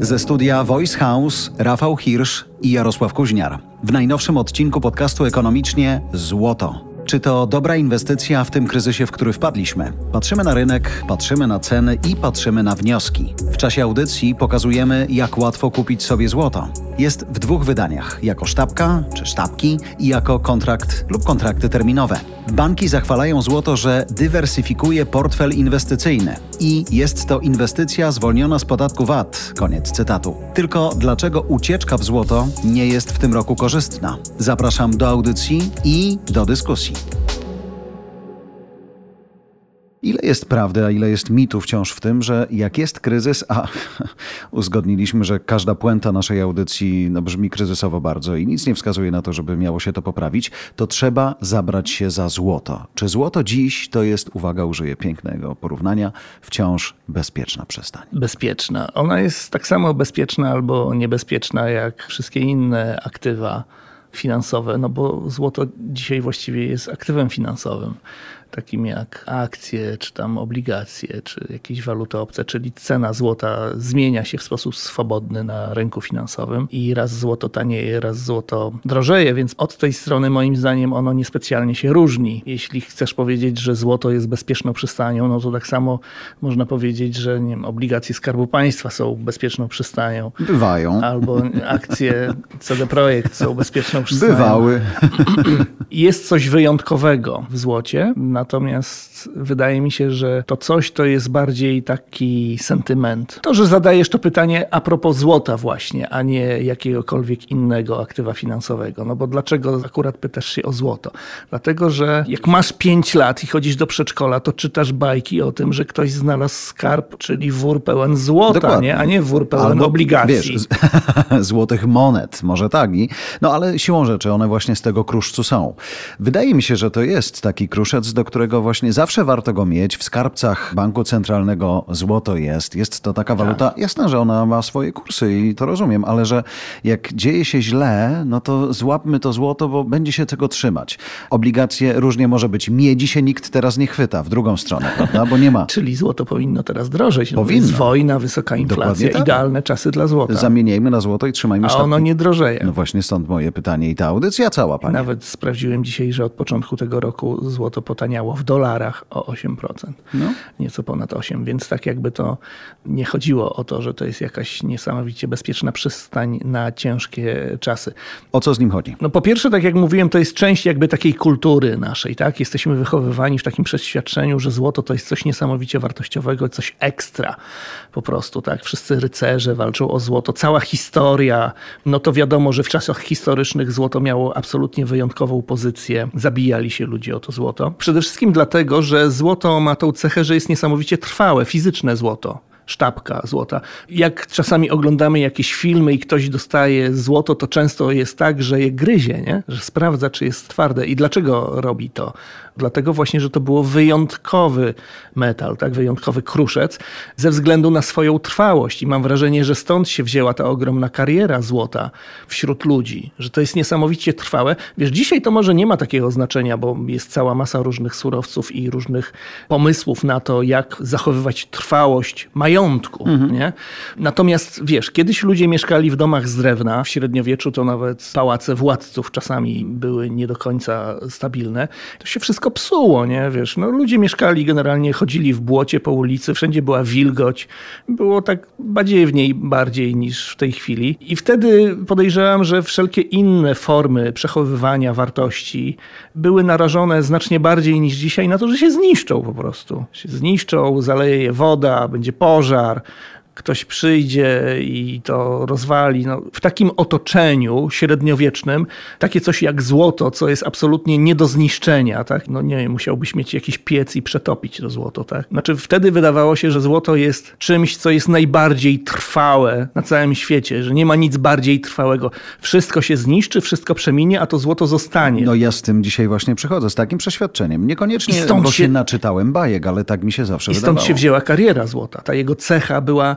Ze studia Voice House Rafał Hirsch i Jarosław Kuźniar. W najnowszym odcinku podcastu Ekonomicznie Złoto. Czy to dobra inwestycja w tym kryzysie, w który wpadliśmy? Patrzymy na rynek, patrzymy na ceny i patrzymy na wnioski. W czasie audycji pokazujemy, jak łatwo kupić sobie złoto. Jest w dwóch wydaniach: jako sztabka czy sztabki i jako kontrakt lub kontrakty terminowe. Banki zachwalają złoto, że dywersyfikuje portfel inwestycyjny i jest to inwestycja zwolniona z podatku VAT. Koniec cytatu. Tylko dlaczego ucieczka w złoto nie jest w tym roku korzystna? Zapraszam do audycji i do dyskusji. Ile jest prawdy, a ile jest mitu wciąż w tym, że jak jest kryzys, a uzgodniliśmy, że każda puenta naszej audycji no, brzmi kryzysowo bardzo i nic nie wskazuje na to, żeby miało się to poprawić, to trzeba zabrać się za złoto. Czy złoto dziś to jest, uwaga, użyję pięknego porównania, wciąż bezpieczna przystań? Bezpieczna. Ona jest tak samo bezpieczna albo niebezpieczna jak wszystkie inne aktywa finansowe, no bo złoto dzisiaj właściwie jest aktywem finansowym takim jak akcje, czy tam obligacje, czy jakieś waluty obce, czyli cena złota zmienia się w sposób swobodny na rynku finansowym i raz złoto tanieje, raz złoto drożeje, więc od tej strony moim zdaniem ono niespecjalnie się różni. Jeśli chcesz powiedzieć, że złoto jest bezpieczną przystanią, no to tak samo można powiedzieć, że nie wiem, obligacje Skarbu Państwa są bezpieczną przystanią. Bywają. Albo akcje CD Projekt są bezpieczną przystanią. Bywały. Jest coś wyjątkowego w złocie, Natomiast wydaje mi się, że to coś to jest bardziej taki sentyment. To, że zadajesz to pytanie a propos złota właśnie, a nie jakiegokolwiek innego aktywa finansowego. No bo dlaczego akurat pytasz się o złoto? Dlatego, że jak masz 5 lat i chodzisz do przedszkola, to czytasz bajki o tym, że ktoś znalazł skarb, czyli wór pełen złota, nie? a nie wór pełen Albo, obligacji. Wiesz, złotych monet, może tak. I, no ale siłą rzeczy one właśnie z tego kruszcu są. Wydaje mi się, że to jest taki kruszec, do którego właśnie zawsze warto go mieć. W skarbcach Banku Centralnego złoto jest. Jest to taka waluta, tak. jasne, że ona ma swoje kursy i to rozumiem, ale że jak dzieje się źle, no to złapmy to złoto, bo będzie się tego trzymać. Obligacje różnie może być. Miedzi się nikt teraz nie chwyta w drugą stronę, prawda? Bo nie ma. Czyli złoto powinno teraz drożeć. No powinno. Jest wojna, wysoka inflacja, tak. idealne czasy dla złota. Zamieniajmy na złoto i trzymajmy A ono nie drożeje. No właśnie stąd moje pytanie i ta audycja cała, panie. Nawet sprawdziłem dzisiaj, że od początku tego roku złoto potaniało taniało w dolarach o 8%. No. Nieco ponad 8%, więc tak jakby to nie chodziło o to, że to jest jakaś niesamowicie bezpieczna przystań na ciężkie czasy. O co z nim chodzi? No po pierwsze, tak jak mówiłem, to jest część jakby takiej kultury naszej, tak? Jesteśmy wychowywani w takim przeświadczeniu, że złoto to jest coś niesamowicie wartościowego, coś ekstra po prostu, tak? Wszyscy rycerze walczą o złoto, cała historia, no to wiadomo, że w czasach historycznych złoto miało absolutnie wyjątkową pozycję, zabijali się ludzie o to złoto. Przede wszystkim dlatego, że złoto ma tą cechę, że jest niesamowicie trwałe, fizyczne złoto sztabka złota. Jak czasami oglądamy jakieś filmy i ktoś dostaje złoto, to często jest tak, że je gryzie, nie? że sprawdza, czy jest twarde. I dlaczego robi to? Dlatego właśnie, że to było wyjątkowy metal, tak? wyjątkowy kruszec, ze względu na swoją trwałość. I mam wrażenie, że stąd się wzięła ta ogromna kariera złota wśród ludzi, że to jest niesamowicie trwałe. Wiesz, dzisiaj to może nie ma takiego znaczenia, bo jest cała masa różnych surowców i różnych pomysłów na to, jak zachowywać trwałość majątku. Mhm. Nie? Natomiast wiesz, kiedyś ludzie mieszkali w domach z drewna, w średniowieczu to nawet pałace władców czasami były nie do końca stabilne. To się wszystko wszystko psuło, nie? Wiesz, no ludzie mieszkali generalnie, chodzili w błocie po ulicy, wszędzie była wilgoć. Było tak badziewniej bardziej niż w tej chwili. I wtedy podejrzewam, że wszelkie inne formy przechowywania wartości były narażone znacznie bardziej niż dzisiaj na to, że się zniszczą po prostu. Się zniszczą, zaleje je woda, będzie pożar, ktoś przyjdzie i to rozwali. No, w takim otoczeniu średniowiecznym takie coś jak złoto, co jest absolutnie nie do zniszczenia, tak? No nie wiem, musiałbyś mieć jakiś piec i przetopić to złoto, tak? Znaczy wtedy wydawało się, że złoto jest czymś, co jest najbardziej trwałe na całym świecie, że nie ma nic bardziej trwałego. Wszystko się zniszczy, wszystko przeminie, a to złoto zostanie. No ja z tym dzisiaj właśnie przychodzę, z takim przeświadczeniem. Niekoniecznie, bo się... się naczytałem bajek, ale tak mi się zawsze I stąd wydawało. się wzięła kariera złota. Ta jego cecha była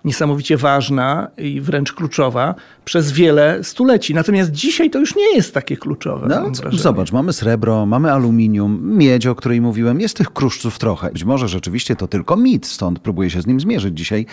niesamowicie ważna i wręcz kluczowa przez wiele stuleci. Natomiast dzisiaj to już nie jest takie kluczowe. No, zobacz, mamy srebro, mamy aluminium, miedź, o której mówiłem, jest tych kruszców trochę. Być może rzeczywiście to tylko mit, stąd próbuję się z nim zmierzyć dzisiaj.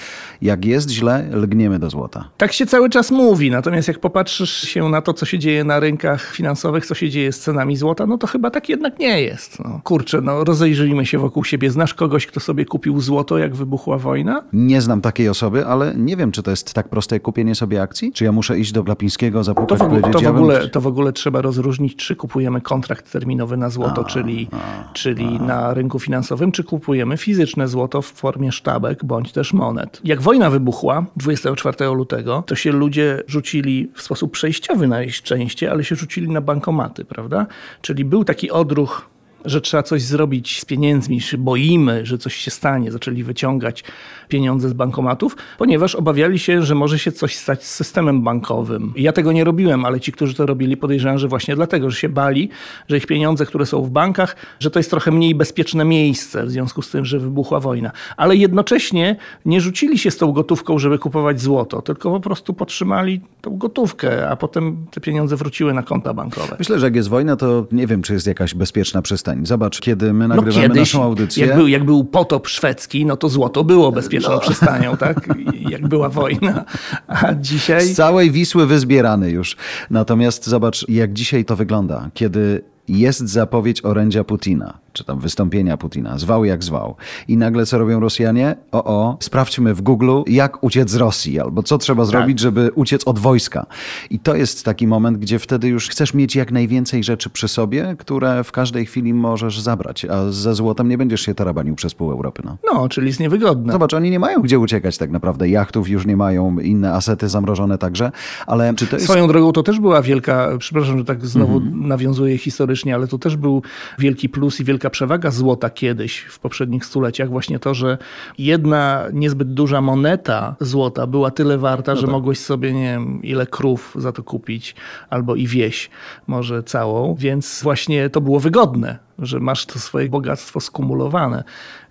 Jak jest źle, lgniemy do złota. Tak się cały czas mówi, natomiast jak popatrzysz się na to, co się dzieje na rynkach finansowych, co się dzieje z cenami złota, no to chyba tak jednak nie jest. No. Kurczę, no rozejrzyjmy się wokół siebie. Znasz kogoś, kto sobie kupił złoto, jak wybuchła wojna? Nie znam takiej osoby, ale nie wiem, czy to jest tak proste jak kupienie sobie akcji? Czy ja muszę iść do Glapińskiego, To zapukać, w, ogóle, powiedzieć, to, w ja bym ogóle, to w ogóle trzeba rozróżnić, czy kupujemy kontrakt terminowy na złoto, czyli, czyli na rynku finansowym, czy kupujemy fizyczne złoto w formie sztabek bądź też monet. Jak wojna wybuchła 24 lutego, to się ludzie rzucili w sposób przejściowy najczęściej, ale się rzucili na bankomaty, prawda? Czyli był taki odruch że trzeba coś zrobić z pieniędzmi, że boimy, że coś się stanie. Zaczęli wyciągać pieniądze z bankomatów, ponieważ obawiali się, że może się coś stać z systemem bankowym. Ja tego nie robiłem, ale ci, którzy to robili, podejrzewam, że właśnie dlatego, że się bali, że ich pieniądze, które są w bankach, że to jest trochę mniej bezpieczne miejsce w związku z tym, że wybuchła wojna. Ale jednocześnie nie rzucili się z tą gotówką, żeby kupować złoto, tylko po prostu podtrzymali tą gotówkę, a potem te pieniądze wróciły na konta bankowe. Myślę, że jak jest wojna, to nie wiem, czy jest jakaś bezpieczna Zobacz, kiedy my No nagrywamy kiedyś, naszą audycję... jak był, jak był potop szwedzki, no to złoto było bezpieczną przystanią, tak? Jak była wojna. A dzisiaj... Z całej Wisły wyzbierany już. Natomiast zobacz, jak dzisiaj to wygląda, kiedy jest zapowiedź orędzia Putina, czy tam wystąpienia Putina, zwał jak zwał. I nagle co robią Rosjanie? O, o, sprawdźmy w Google, jak uciec z Rosji, albo co trzeba zrobić, żeby uciec od wojska. I to jest taki moment, gdzie wtedy już chcesz mieć jak najwięcej rzeczy przy sobie, które w każdej chwili możesz zabrać, a ze złotem nie będziesz się tarabanił przez pół Europy. No. No, czyli jest niewygodne. Zobacz, oni nie mają gdzie uciekać tak naprawdę. Jachtów już nie mają, inne asety zamrożone także, ale czy to jest... Swoją drogą to też była wielka, przepraszam, że tak znowu Mhm. nawiązuję historycznie, ale to też był wielki plus i wielka przewaga złota kiedyś w poprzednich stuleciach. Właśnie to, że jedna niezbyt duża moneta złota była tyle warta, No że tak. mogłeś sobie, nie wiem, ile krów za to kupić, albo i wieś może całą, więc właśnie to było wygodne, że masz to swoje bogactwo skumulowane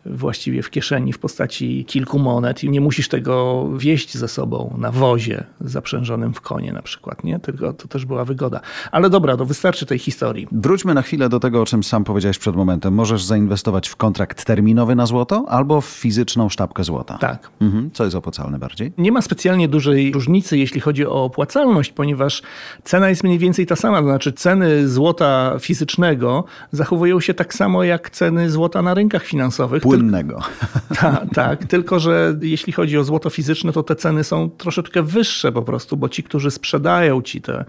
właściwie w kieszeni w postaci kilku monet i nie musisz tego wieść ze sobą na wozie zaprzężonym w konie na przykład, nie? Tylko to też była wygoda. Ale dobra, to wystarczy tej historii. Wróćmy na chwilę do tego, o czym sam powiedziałeś przed momentem. Możesz zainwestować w kontrakt terminowy na złoto albo w fizyczną sztabkę złota. Tak. Mhm. Co jest opłacalne bardziej? Nie ma specjalnie dużej różnicy, jeśli chodzi o opłacalność, ponieważ cena jest mniej więcej ta sama. To znaczy, ceny złota fizycznego zachowują się tak samo jak ceny złota na rynkach finansowych. Płynnego. Ta, tak, tylko że jeśli chodzi o złoto fizyczne, to te ceny są troszeczkę wyższe po prostu, bo ci, którzy sprzedają ci te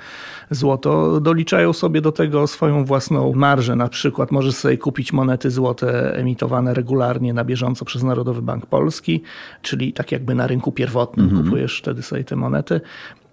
złoto, doliczają sobie do tego swoją własną marżę. Na przykład możesz sobie kupić monety złote emitowane regularnie na bieżąco przez Narodowy Bank Polski, czyli tak jakby na rynku pierwotnym kupujesz wtedy sobie te monety.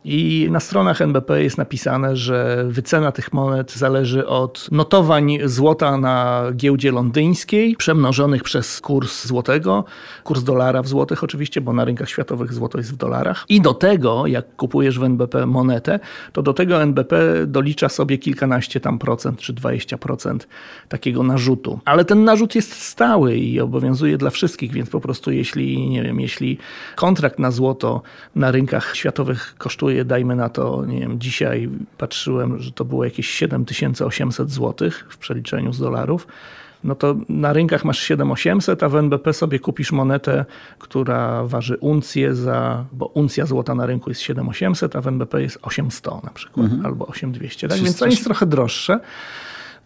I na stronach NBP jest napisane, że wycena tych monet zależy od notowań złota na giełdzie londyńskiej, przemnożonych przez kurs złotego, kurs dolara w złotych oczywiście, bo na rynkach światowych złoto jest w dolarach. I do tego, jak kupujesz w NBP monetę, to do tego NBP dolicza sobie kilkanaście tam procent czy 20% takiego narzutu. Ale ten narzut jest stały i obowiązuje dla wszystkich, więc po prostu jeśli, nie wiem, jeśli kontrakt na złoto na rynkach światowych kosztuje, dajmy na to, nie wiem, dzisiaj patrzyłem, że to było jakieś 7800 zł w przeliczeniu z dolarów, no to na rynkach masz 7800, a w NBP sobie kupisz monetę, która waży uncję za, bo uncja złota na rynku jest 7800, a w NBP jest 8100 na przykład, albo 8200, tak? Więc to jest trochę droższe.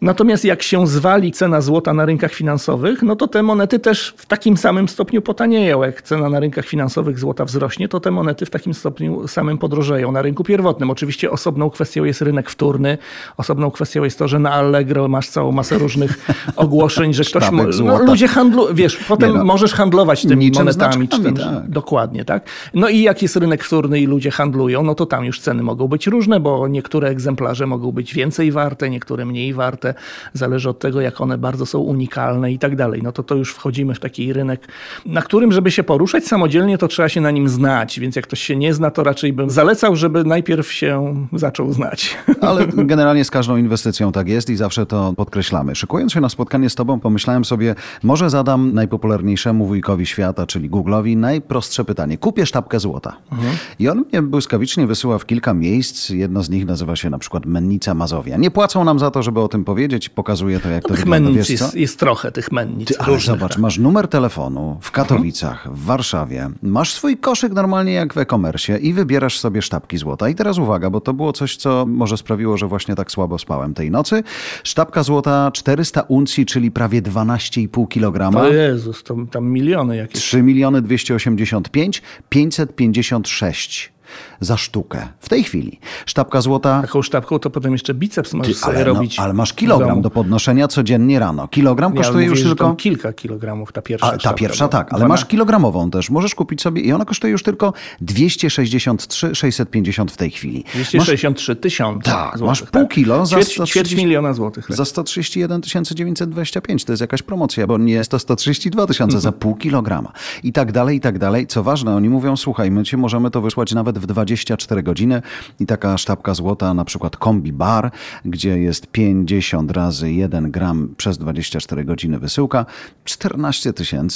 Natomiast jak się zwali cena złota na rynkach finansowych, no to te monety też w takim samym stopniu potanieją. Jak cena na rynkach finansowych złota wzrośnie, to te monety w takim stopniu samym podrożeją na rynku pierwotnym. Oczywiście osobną kwestią jest rynek wtórny, osobną kwestią jest to, że na Allegro masz całą masę różnych ogłoszeń, że ktoś... Mo- No, ludzie handlują, wiesz, potem no. możesz handlować tymi monetami. Czy tym, tak. Dokładnie, tak. No i jak jest rynek wtórny i ludzie handlują, no to tam już ceny mogą być różne, bo niektóre egzemplarze mogą być więcej warte, niektóre mniej warte. Zależy od tego, jak one bardzo są unikalne i tak dalej. No to to już wchodzimy w taki rynek, na którym, żeby się poruszać samodzielnie, to trzeba się na nim znać, więc jak ktoś się nie zna, to raczej bym zalecał, żeby najpierw się zaczął znać. Ale generalnie z każdą inwestycją tak jest i zawsze to podkreślamy. Szykując się na spotkanie z tobą, pomyślałem sobie, może zadam najpopularniejszemu wujkowi świata, czyli Google'owi, najprostsze pytanie. Kupię sztabkę złota. Mhm. I on mnie błyskawicznie wysyła w kilka miejsc. Jedno z nich nazywa się na przykład Mennica Mazowia. Nie płacą nam za to, żeby o tym powiedzieć. Pokazuję to, jak no, to wygląda. Mennic jest, jest, trochę, tych mennic. Ty, ale zobacz, masz numer telefonu w Katowicach, w Warszawie. Masz swój koszyk normalnie jak w e-commerce i wybierasz sobie sztabki złota. I teraz uwaga, bo to było coś, co może sprawiło, że właśnie tak słabo spałem tej nocy. Sztabka złota 400 uncji, czyli prawie 12,5 kg. O Jezus, to tam miliony jakieś. 3 miliony 285 556 za sztukę. W tej chwili. Sztabka złota... Taką sztabką to potem jeszcze biceps możesz Ty, ale, sobie no, robić. ale masz kilogram do podnoszenia codziennie rano. Kilogram kosztuje ja już tylko... kilka kilogramów, ta pierwsza A, Ta pierwsza tak, ale 12. masz kilogramową też. Możesz kupić sobie i ona kosztuje już tylko 263 650 w tej chwili. 263 tysiące Tak, złotych, masz pół tak. kilo za... Ćwierć, 130, ćwierć miliona złotych. Za 131 925. To jest jakaś promocja, bo nie jest to 132 tysiące mhm. za pół kilograma. I tak dalej, i tak dalej. Co ważne, oni mówią, słuchaj, my ci możemy to wysłać nawet w 24 godziny i taka sztabka złota, na przykład kombi bar, gdzie jest 50 razy 1 gram przez 24 godziny wysyłka, 14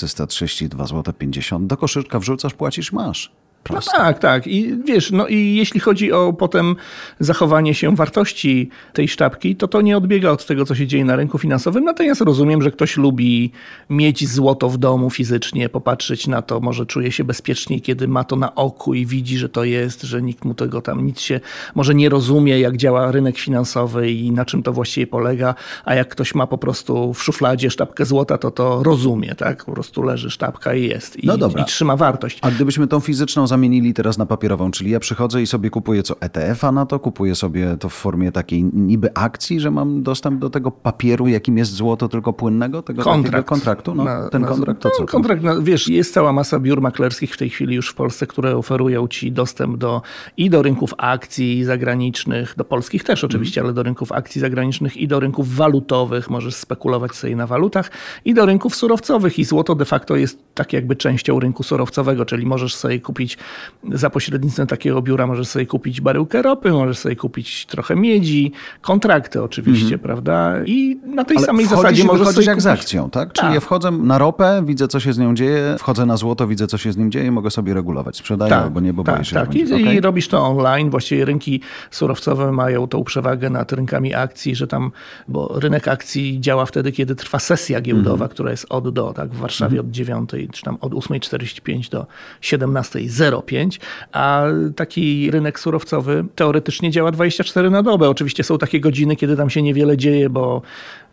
132 zł 50. Do koszyczka wrzucasz, płacisz, masz. No tak, tak. I wiesz, no i jeśli chodzi o potem zachowanie się wartości tej sztabki, to to nie odbiega od tego, co się dzieje na rynku finansowym. Natomiast rozumiem, że ktoś lubi mieć złoto w domu fizycznie, popatrzeć na to, może czuje się bezpieczniej, kiedy ma to na oku i widzi, że to jest, że nikt mu tego tam nic się może nie rozumie, jak działa rynek finansowy i na czym to właściwie polega, a jak ktoś ma po prostu w szufladzie sztabkę złota, to to rozumie, tak? Po prostu leży sztabka i jest i, no dobra. i trzyma wartość. A gdybyśmy tą fizyczną zamienili teraz na papierową, czyli ja przychodzę i sobie kupuję co ETF-a na to, kupuję sobie to w formie takiej niby akcji, że mam dostęp do tego papieru, jakim jest złoto, tylko płynnego, tego kontrakt. kontraktu. No, na, ten na, kontrakt to co? No, kontrakt, wiesz, jest cała masa biur maklerskich w tej chwili już w Polsce, które oferują ci dostęp do i do rynków akcji zagranicznych, do polskich też oczywiście, mm. ale do rynków akcji zagranicznych i do rynków walutowych, możesz spekulować sobie na walutach i do rynków surowcowych i złoto de facto jest tak jakby częścią rynku surowcowego, czyli możesz sobie kupić za pośrednictwem takiego biura możesz sobie kupić baryłkę ropy, możesz sobie kupić trochę miedzi, kontrakty oczywiście, -hmm. prawda? I na tej Ale samej zasadzie możesz sobie jak kupić... z akcją, tak? Czyli tak. ja wchodzę na ropę, widzę co się z nią dzieje, wchodzę na złoto, widzę co się z nim dzieje, mogę sobie regulować. Sprzedaję tak, albo nie, bo tak, boję się, tak. I, okay? I robisz to online. Właściwie rynki surowcowe mają tą przewagę nad rynkami akcji, że tam, bo rynek akcji działa wtedy, kiedy trwa sesja giełdowa, -hmm. która jest od do, tak? W Warszawie -hmm. od 9, czy tam od 8.45 do 17.05 a taki rynek surowcowy teoretycznie działa 24 na dobę. Oczywiście są takie godziny, kiedy tam się niewiele dzieje, bo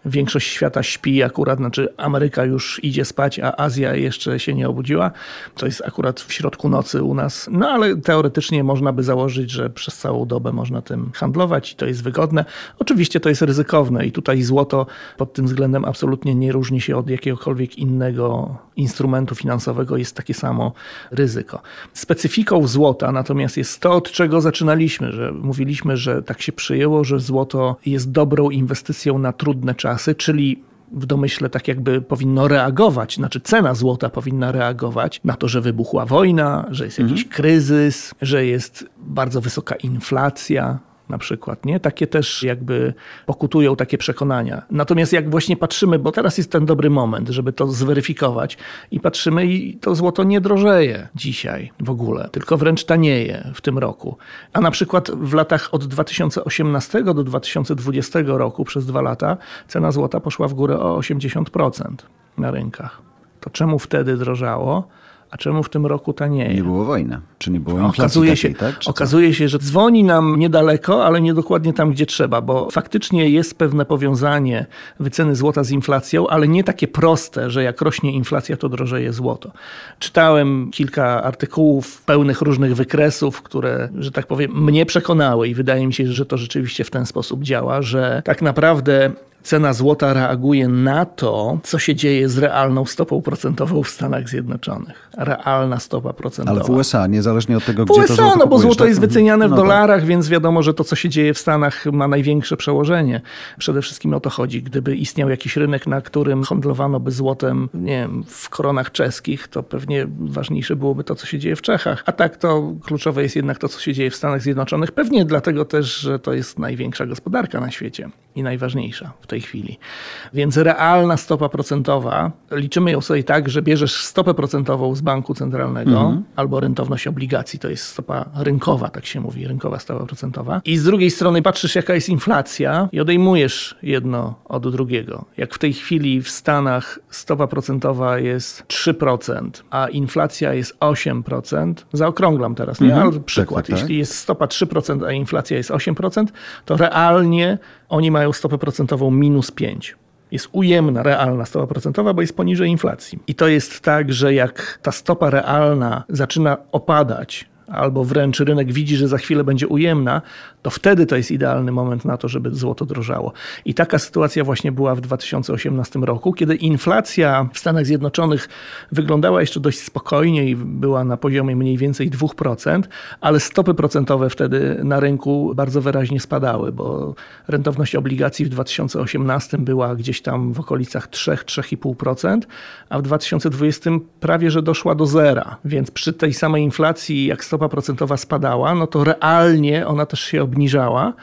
większość świata śpi akurat, znaczy Ameryka już idzie spać, a Azja jeszcze się nie obudziła. To jest akurat w środku nocy u nas. No ale teoretycznie można by założyć, że przez całą dobę można tym handlować i to jest wygodne. Oczywiście to jest ryzykowne i tutaj złoto pod tym względem absolutnie nie różni się od jakiegokolwiek innego instrumentu finansowego, jest takie samo ryzyko. Specyfiką złota natomiast jest to, od czego zaczynaliśmy, że mówiliśmy, że tak się przyjęło, że złoto jest dobrą inwestycją na trudne czasy czyli w domyśle tak jakby powinno reagować, znaczy cena złota powinna reagować na to, że wybuchła wojna, że jest jakiś mhm. kryzys, że jest bardzo wysoka inflacja, na przykład, nie? Takie też jakby pokutują takie przekonania. Natomiast jak właśnie patrzymy, bo teraz jest ten dobry moment, żeby to zweryfikować i patrzymy i to złoto nie drożeje dzisiaj w ogóle, tylko wręcz tanieje w tym roku. A na przykład w latach od 2018 do 2020 roku przez dwa lata cena złota poszła w górę o 80% na rynkach. To czemu wtedy drożało? A czemu w tym roku tanieje? Nie było wojny, czy nie było inflacji okazuje takiej, się, tak? okazuje się, że dzwoni nam niedaleko, ale nie dokładnie tam, gdzie trzeba, bo faktycznie jest pewne powiązanie wyceny złota z inflacją, ale nie takie proste, że jak rośnie inflacja, to drożeje złoto. Czytałem kilka artykułów pełnych różnych wykresów, które, że tak powiem, mnie przekonały i wydaje mi się, że to rzeczywiście w ten sposób działa, że tak naprawdę cena złota reaguje na to, co się dzieje z realną stopą procentową w Stanach Zjednoczonych. Realna stopa procentowa. Ale w USA, niezależnie od tego, W gdzie USA, to złoto no bo kupujesz, złoto tak? jest Mhm. wyceniane w No tak. dolarach, więc wiadomo, że to, co się dzieje w Stanach, ma największe przełożenie. Przede wszystkim o to chodzi. Gdyby istniał jakiś rynek, na którym handlowano by złotem, nie wiem, w koronach czeskich, to pewnie ważniejsze byłoby to, co się dzieje w Czechach. A tak to kluczowe jest jednak to, co się dzieje w Stanach Zjednoczonych. Pewnie dlatego też, że to jest największa gospodarka na świecie i najważniejsza w tej chwili. Więc realna stopa procentowa, liczymy ją sobie tak, że bierzesz stopę procentową z banku centralnego albo rentowność obligacji, to jest stopa rynkowa, tak się mówi, rynkowa stopa procentowa. I z drugiej strony patrzysz, jaka jest inflacja i odejmujesz jedno od drugiego. Jak w tej chwili w Stanach stopa procentowa jest 3%, a inflacja jest 8%, zaokrąglam teraz, nie? Ale przykład, tak, tak. jeśli jest stopa 3%, a inflacja jest 8%, to realnie oni mają stopę procentową minus 5. Jest ujemna, realna stopa procentowa, bo jest poniżej inflacji. I to jest tak, że jak ta stopa realna zaczyna opadać, albo wręcz rynek widzi, że za chwilę będzie ujemna, to wtedy to jest idealny moment na to, żeby złoto drożało. I taka sytuacja właśnie była w 2018 roku, kiedy inflacja w Stanach Zjednoczonych wyglądała jeszcze dość spokojnie i była na poziomie mniej więcej 2%, ale stopy procentowe wtedy na rynku bardzo wyraźnie spadały, bo rentowność obligacji w 2018 była gdzieś tam w okolicach 3-3,5%, a w 2020 prawie że doszła do zera. Więc przy tej samej inflacji, jak stopa procentowa spadała, no to realnie ona też się obniżała.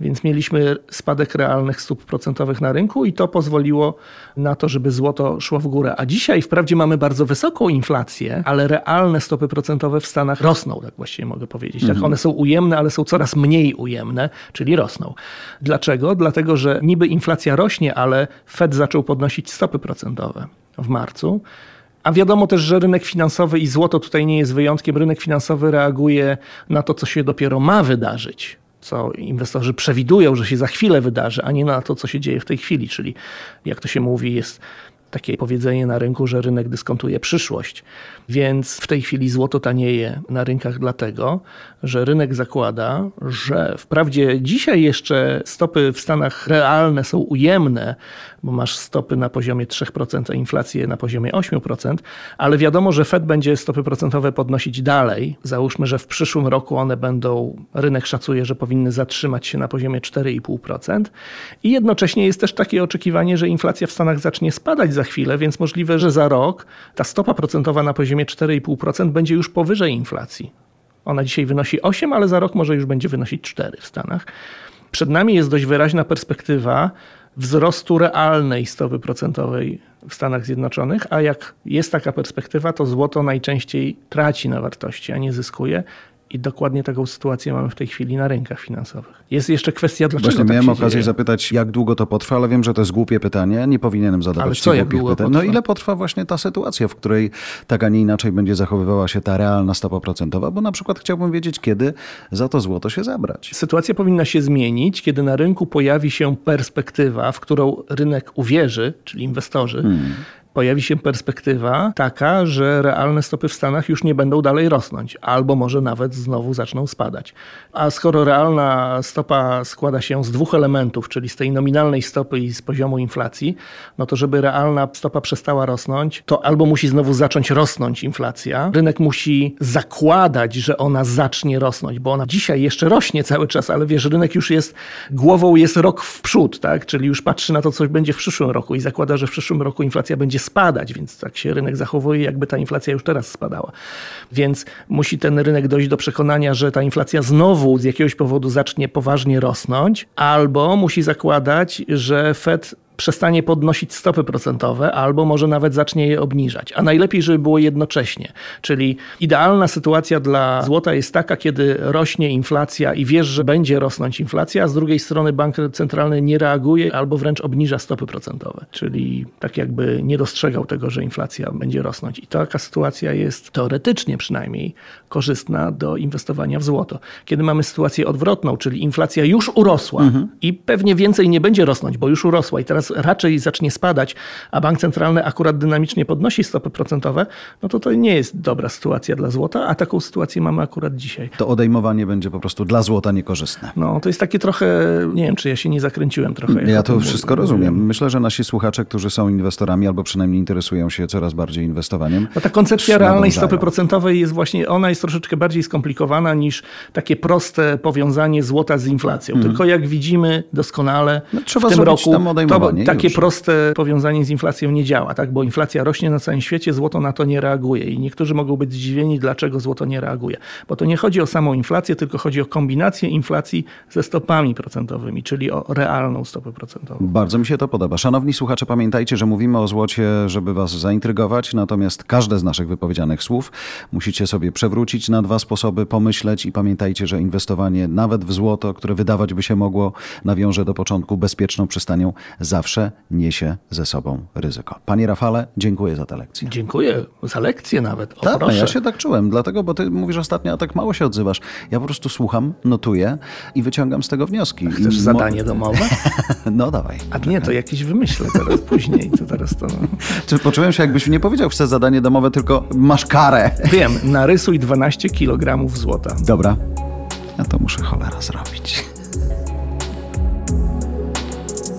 Więc mieliśmy spadek realnych stóp procentowych na rynku i to pozwoliło na to, żeby złoto szło w górę. A dzisiaj wprawdzie mamy bardzo wysoką inflację, ale realne stopy procentowe w Stanach rosną, tak właściwie mogę powiedzieć. Tak, one są ujemne, ale są coraz mniej ujemne, czyli rosną. Dlaczego? Dlatego, że niby inflacja rośnie, ale Fed zaczął podnosić stopy procentowe w marcu. A wiadomo też, że rynek finansowy i złoto tutaj nie jest wyjątkiem. Rynek finansowy reaguje na to, co się dopiero ma wydarzyć, co inwestorzy przewidują, że się za chwilę wydarzy, a nie na to, co się dzieje w tej chwili. Czyli, jak to się mówi, jest takie powiedzenie na rynku, że rynek dyskontuje przyszłość. Więc w tej chwili złoto tanieje na rynkach dlatego, że rynek zakłada, że wprawdzie dzisiaj jeszcze stopy w Stanach realne są ujemne, bo masz stopy na poziomie 3%, a inflację na poziomie 8%, ale wiadomo, że Fed będzie stopy procentowe podnosić dalej. Załóżmy, że w przyszłym roku one będą, rynek szacuje, że powinny zatrzymać się na poziomie 4,5%. I jednocześnie jest też takie oczekiwanie, że inflacja w Stanach zacznie spadać za chwilę, więc możliwe, że za rok ta stopa procentowa na poziomie 4,5% będzie już powyżej inflacji. Ona dzisiaj wynosi 8, ale za rok może już będzie wynosić 4 w Stanach. Przed nami jest dość wyraźna perspektywa wzrostu realnej stopy procentowej w Stanach Zjednoczonych, a jak jest taka perspektywa, to złoto najczęściej traci na wartości, a nie zyskuje. I dokładnie taką sytuację mamy w tej chwili na rynkach finansowych. Jest jeszcze kwestia, dlaczego Właśnie tak miałem okazję dzieje. zapytać, jak długo to potrwa, ale wiem, że to jest głupie pytanie. Nie powinienem zadawać Ale co, jak długo pytań. No potrwa? ile potrwa właśnie ta sytuacja, w której tak, a nie inaczej będzie zachowywała się ta realna stopa procentowa? Bo na przykład chciałbym wiedzieć, kiedy za to złoto się zabrać. Sytuacja powinna się zmienić, kiedy na rynku pojawi się perspektywa, w którą rynek uwierzy, czyli inwestorzy. Pojawi się perspektywa taka, że realne stopy w Stanach już nie będą dalej rosnąć, albo może nawet znowu zaczną spadać. A skoro realna stopa składa się z dwóch elementów, czyli z tej nominalnej stopy i z poziomu inflacji, no to żeby realna stopa przestała rosnąć, to albo musi znowu zacząć rosnąć inflacja, rynek musi zakładać, że ona zacznie rosnąć, bo ona dzisiaj jeszcze rośnie cały czas, ale wiesz, rynek już jest, głową jest rok w przód, tak? czyli już patrzy na to, co będzie w przyszłym roku i zakłada, że w przyszłym roku inflacja będzie spadać, więc tak się rynek zachowuje, jakby ta inflacja już teraz spadała. Więc musi ten rynek dojść do przekonania, że ta inflacja znowu z jakiegoś powodu zacznie poważnie rosnąć, albo musi zakładać, że Fed przestanie podnosić stopy procentowe, albo może nawet zacznie je obniżać. A najlepiej, żeby było jednocześnie. Czyli idealna sytuacja dla złota jest taka, kiedy rośnie inflacja i wiesz, że będzie rosnąć inflacja, a z drugiej strony bank centralny nie reaguje albo wręcz obniża stopy procentowe. Czyli tak jakby nie dostrzegał tego, że inflacja będzie rosnąć. I taka sytuacja jest teoretycznie przynajmniej korzystna do inwestowania w złoto. Kiedy mamy sytuację odwrotną, czyli inflacja już urosła i pewnie więcej nie będzie rosnąć, bo już urosła i teraz teraz raczej zacznie spadać, a bank centralny akurat dynamicznie podnosi stopy procentowe, no to to nie jest dobra sytuacja dla złota, a taką sytuację mamy akurat dzisiaj. To odejmowanie będzie po prostu dla złota niekorzystne. No to jest takie trochę, nie wiem, czy ja się nie zakręciłem trochę. Ja to wszystko rozumiem. Myślę, że nasi słuchacze, którzy są inwestorami albo przynajmniej interesują się coraz bardziej inwestowaniem. No ta koncepcja realnej nadążają. stopy procentowej jest właśnie, ona jest troszeczkę bardziej skomplikowana niż takie proste powiązanie złota z inflacją. Tylko jak widzimy doskonale. No, trzeba w tym roku, to i takie już. proste powiązanie z inflacją nie działa, tak? bo inflacja rośnie na całym świecie, złoto na to nie reaguje i niektórzy mogą być zdziwieni, dlaczego złoto nie reaguje. Bo to nie chodzi o samą inflację, tylko chodzi o kombinację inflacji ze stopami procentowymi, czyli o realną stopę procentową. Bardzo mi się to podoba. Szanowni słuchacze, pamiętajcie, że mówimy o złocie, żeby was zaintrygować, natomiast każde z naszych wypowiedzianych słów musicie sobie przewrócić na dwa sposoby, pomyśleć i pamiętajcie, że inwestowanie nawet w złoto, które wydawać by się mogło, nawiąże do początku bezpieczną przystanią, zawsze niesie ze sobą ryzyko. Panie Rafale, dziękuję za tę lekcję. Dziękuję za lekcję nawet. O, Tak, no proszę. ja się tak czułem, dlatego, bo ty mówisz ostatnio, a tak mało się odzywasz. Ja po prostu słucham, notuję i wyciągam z tego wnioski. Chcesz mo- zadanie domowe? No dawaj. A nie, to jakieś wymyślę teraz później. To teraz to... Czy poczułem się, jakbyś nie powiedział, chcę zadanie domowe, tylko masz karę. Wiem, narysuj 12 kg złota. Dobra, ja to muszę cholera zrobić.